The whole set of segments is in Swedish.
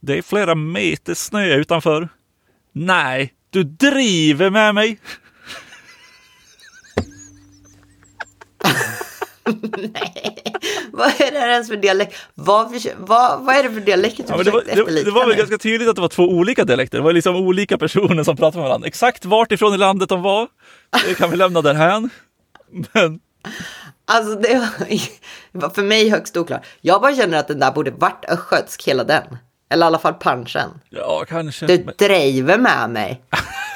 Det är flera meter snö utanför. Nej, du driver med mig. Vad är det här ens för dialekt? Vad, vad, vad är det för dialekt du Ja, det, var, det, det var väl ganska tydligt att det var två olika dialekter. Det var liksom olika personer som pratade med varandra. Exakt vart ifrån i landet de var, det kan vi lämna därhän. Men Alltså det var, det var för mig högst oklart. Jag bara känner att den där borde varit östgötsk, hela den. Eller i alla fall punchen. ja, kanske. Du Men, driver med mig.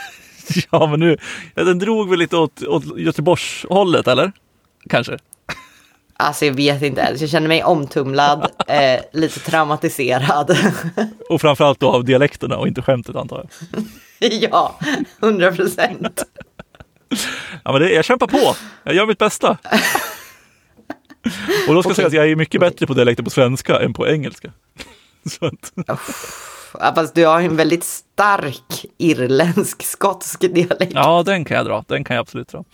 ja, men nu, den drog väl lite åt, åt Göteborgshållet, eller? Kanske. Alltså jag vet inte ens. Jag känner mig omtumlad, eh, lite traumatiserad. Och framförallt då av dialekterna och inte skämtet antar jag. ja, hundra procent. Ja, men det, jag kämpar på. Jag gör mitt bästa. Och då ska jag säga att jag är mycket bättre på dialekter på svenska än på engelska. Så att, Ja, fast du har en väldigt stark irländsk skotsk dialekt. ja, den kan jag dra. Den kan jag absolut dra.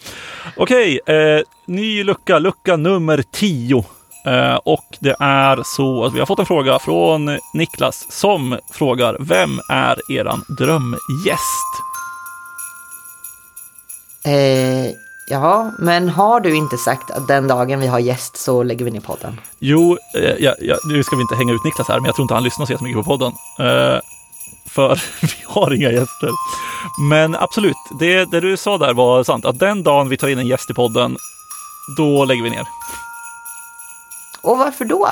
Okej, eh, ny lucka, lucka nummer 10. Eh, och det är så att vi har fått en fråga från Niklas som frågar Vem är eran drömgäst? Eh, ja, men har du inte sagt att den dagen vi har gäst så lägger vi ner podden? Jo, eh, ja, ja, nu ska vi inte hänga ut Niklas här, men jag tror inte han lyssnar så jättemycket på podden. Eh, för vi har inga gäster. Men absolut, det, det du sa där var sant. Att den dagen vi tar in en gäst i podden, då lägger vi ner. Och varför då?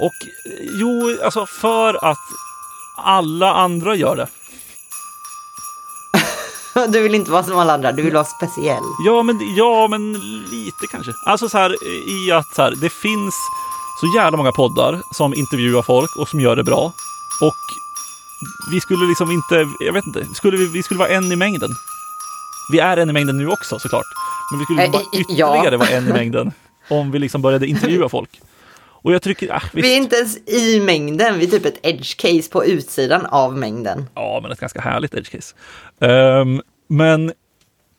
Och eh, jo, alltså för att alla andra gör det. Du vill inte vara som alla andra, du vill vara speciell. Ja, men, ja, men lite kanske. Alltså så här i att så här, det finns så jävla många poddar som intervjuar folk och som gör det bra. Och vi skulle liksom inte, jag vet inte, skulle vi, vi skulle vara en i mängden. Vi är en i mängden nu också såklart. Men vi skulle vara eh, ytterligare ja. vara en i mängden om vi liksom började intervjua folk. Och jag tycker, ah. Vi är inte ens i mängden, vi är typ ett edge case på utsidan av mängden. Ja, men ett ganska härligt edge case. Ehm, men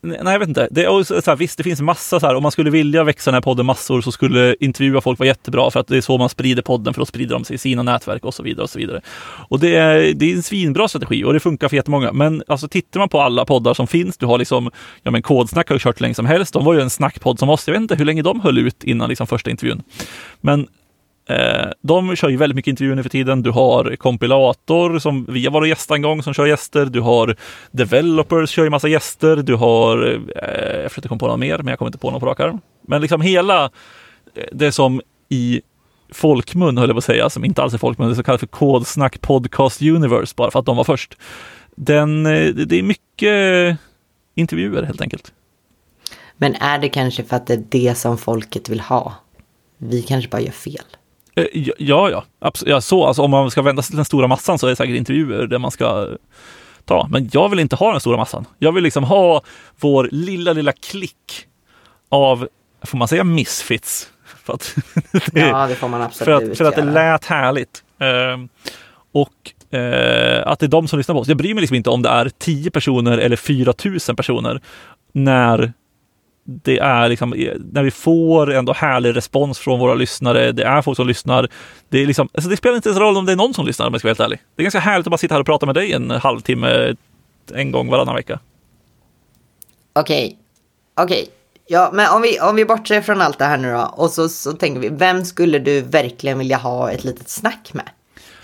nej, jag vet inte. Det så här, visst, det finns massa så här, om man skulle vilja växa den här podden massor så skulle intervjua folk vara jättebra för att det är så man sprider podden, för då sprider de sig i sina nätverk och så vidare och så vidare. Och det är, det är en svinbra strategi och det funkar för jättemånga. Men alltså tittar man på alla poddar som finns, du har liksom, ja men Kodsnack har ju kört länge som helst. De var ju en snackpodd som oss. Jag vet inte hur länge de höll ut innan liksom första intervjun. Men Eh, de kör ju väldigt mycket intervjuer nu för tiden. Du har kompilator som vi har varit gäst en gång som kör gäster. Du har developers kör ju massa gäster. Du har, eh, jag försökte komma på något mer, men jag kommer inte på något på rak arm. Men liksom hela eh, det som i folkmun, höll jag på att säga, som inte alls är folkmun, det som så för Kodsnack Podcast Universe, bara för att de var först. Den, eh, det är mycket intervjuer helt enkelt. Men är det kanske för att det är det som folket vill ha? Vi kanske bara gör fel. Eh, Ja, ja, absolut. Ja, så, alltså, om man ska vända sig till den stora massan så är det säkert intervjuer där man ska ta. Men jag vill inte ha den stora massan. Jag vill liksom ha vår lilla, lilla klick av, får man säga misfits? För att, det, Ja, det får man för absolut att, för att det lät härligt. Ehm, och eh, att det är de som lyssnar på oss. Jag bryr mig liksom inte om det är 10 personer eller 4 000 personer när det är liksom, eh, när vi får ändå härlig respons från våra lyssnare. Det är folk som lyssnar. Det, är liksom, alltså det spelar inte ens roll om det är någon som lyssnar om jag ska vara helt ärlig. Det är ganska härligt att bara sitta här och prata med dig en halvtimme en gång varannan vecka. Okej, okej. Ja, men om vi, om vi bortser från allt det här nu då. Och så, så tänker vi, vem skulle du verkligen vilja ha ett litet snack med?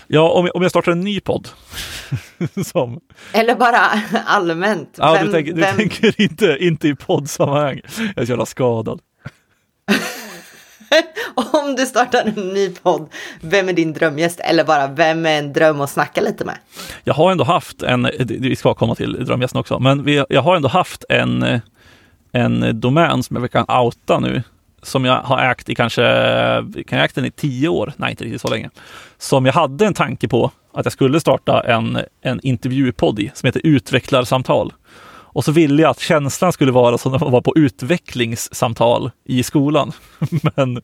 Ja, om jag, om jag startar en ny podd. som, Eller bara allmänt. ja, vem, du tänker, du vem, tänker inte, inte i poddsammanhang. Jag är så jävla skadad. Om du startar en ny podd, vem är din drömgäst? Eller bara, vem är en dröm att snacka lite med? Jag har ändå haft en, vi ska komma till drömgästen också, men vi, jag har ändå haft en, en domän som jag kan outa nu, som jag har ägt i kanske, kan jag ägt den i tio år? Nej, inte riktigt så länge. Som jag hade en tanke på att jag skulle starta en, en intervjupodd i, som heter Utvecklarsamtal. Och så ville jag att känslan skulle vara som när man var på utvecklingssamtal i skolan. Men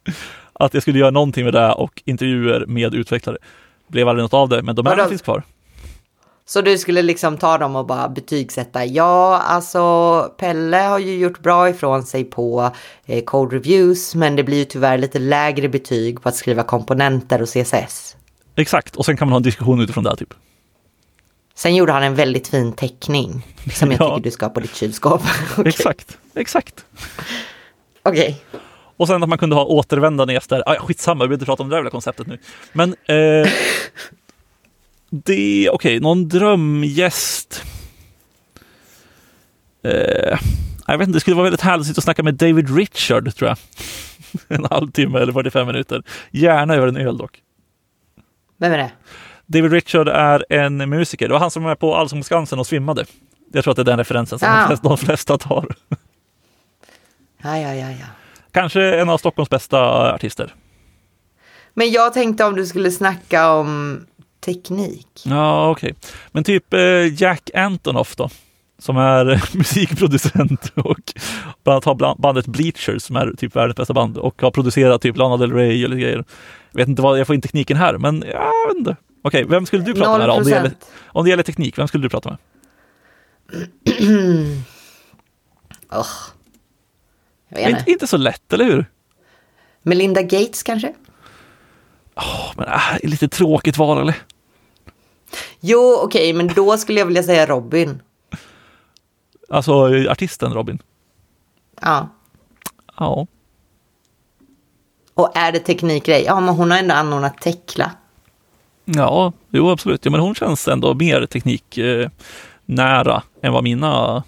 att jag skulle göra någonting med det och intervjuer med utvecklare. Blev aldrig något av det, men domänen Vadå? finns kvar. Så du skulle liksom ta dem och bara betygsätta. Ja, alltså Pelle har ju gjort bra ifrån sig på eh, code reviews, men det blir ju tyvärr lite lägre betyg på att skriva komponenter och CSS. Exakt, och sen kan man ha en diskussion utifrån det. Typ. Sen gjorde han en väldigt fin teckning som jag Ja. tycker du ska ha på ditt kylskåp. Okej. Exakt, exakt. Okej. Och sen att man kunde ha återvändande gäster. Ah, skitsamma, vi behöver inte prata om det där konceptet nu. Men eh, det, okej, någon drömgäst. Eh, jag vet inte, det skulle vara väldigt härligt att snacka med David Richard, tror jag. en halvtimme eller 45 minuter. Gärna över en öl dock. Vem är det? David Richard är en musiker. Det var han som var med på Allsång på Skansen och svimmade. Jag tror att det är den referensen som flesta, de flesta tar. Ja, ja, ja, ja. Kanske en av Stockholms bästa artister. Men jag tänkte om du skulle snacka om teknik. Ja, okej. Men typ eh, Jack Antonoff då, som är musikproducent och bland annat har bandet Bleachers som är typ världens bästa band och har producerat typ Lana Del Rey och lite grejer. Jag vet inte vad, jag får in tekniken här, men ja, jag vet inte. Okej, vem skulle du prata med Noll då? Om det, gäller, om det gäller teknik, vem skulle du prata med? Vet Inte, inte. så lätt, eller hur? Melinda Gates kanske? Men äh, lite tråkigt val, eller? Jo, okej, men då skulle jag vilja säga Robin. Alltså artisten Robin. Ja. Ja. Och är det teknikgrej? Ja, men hon har ändå anordnat Tekla. Ja, jo absolut. Ja, men hon känns ändå mer tekniknära eh, nära än vad mina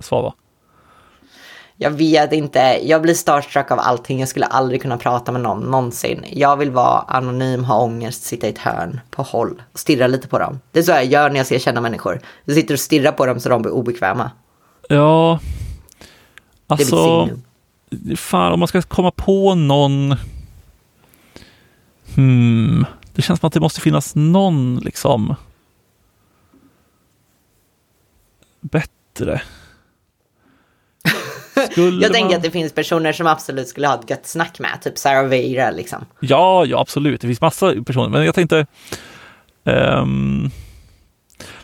svar var. Jag vet inte, jag blir starstruck av allting. Jag skulle aldrig kunna prata med någon någonsin. Jag vill vara anonym, ha ångest, sitta i ett hörn på håll och stirra lite på dem. Det är så jag gör när jag ser kända människor. Jag sitter och stirrar på dem så de blir obekväma. Ja, alltså, fan om man ska komma på någon. Hmm, det känns som att det måste finnas någon liksom. Bättre. Jag tänker man- att det finns personer som absolut skulle ha ett gött snack med, typ Sarah Veira liksom. Ja, ja absolut. Det finns massa personer, men jag tänkte ehm,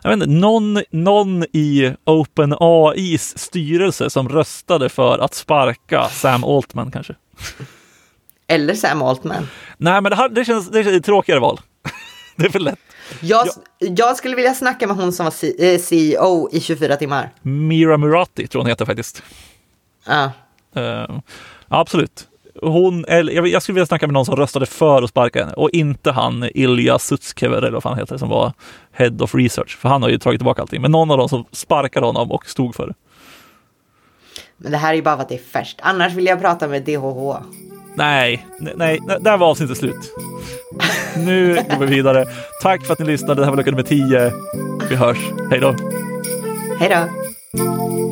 jag vet inte, någon, någon i OpenAIs styrelse som röstade för att sparka Sam Altman kanske. Eller Sam Altman. Nej, men det, här, det, känns, det känns ett tråkigare val. det är för lätt. Jag, jag skulle vilja snacka med hon som var C- eh, CEO i 24 timmar. Mira Murati tror hon heter faktiskt. Ja. Ja, absolut. Hon, eller, jag, jag skulle vilja snacka med någon som röstade för att sparka henne och inte han Ilja Sutskever eller vad fan heter som var Head of Research. För han har ju tagit tillbaka allting. Men någon av dem som sparkade honom och stod för det. Men det här är ju bara för att det är färskt. Annars vill jag prata med DHH. Nej, nej, nej, där var avsnittet slut. Nu går vi vidare. Tack för att ni lyssnade. Det här var lucka nummer 10. Vi hörs. Hej då. Hej då!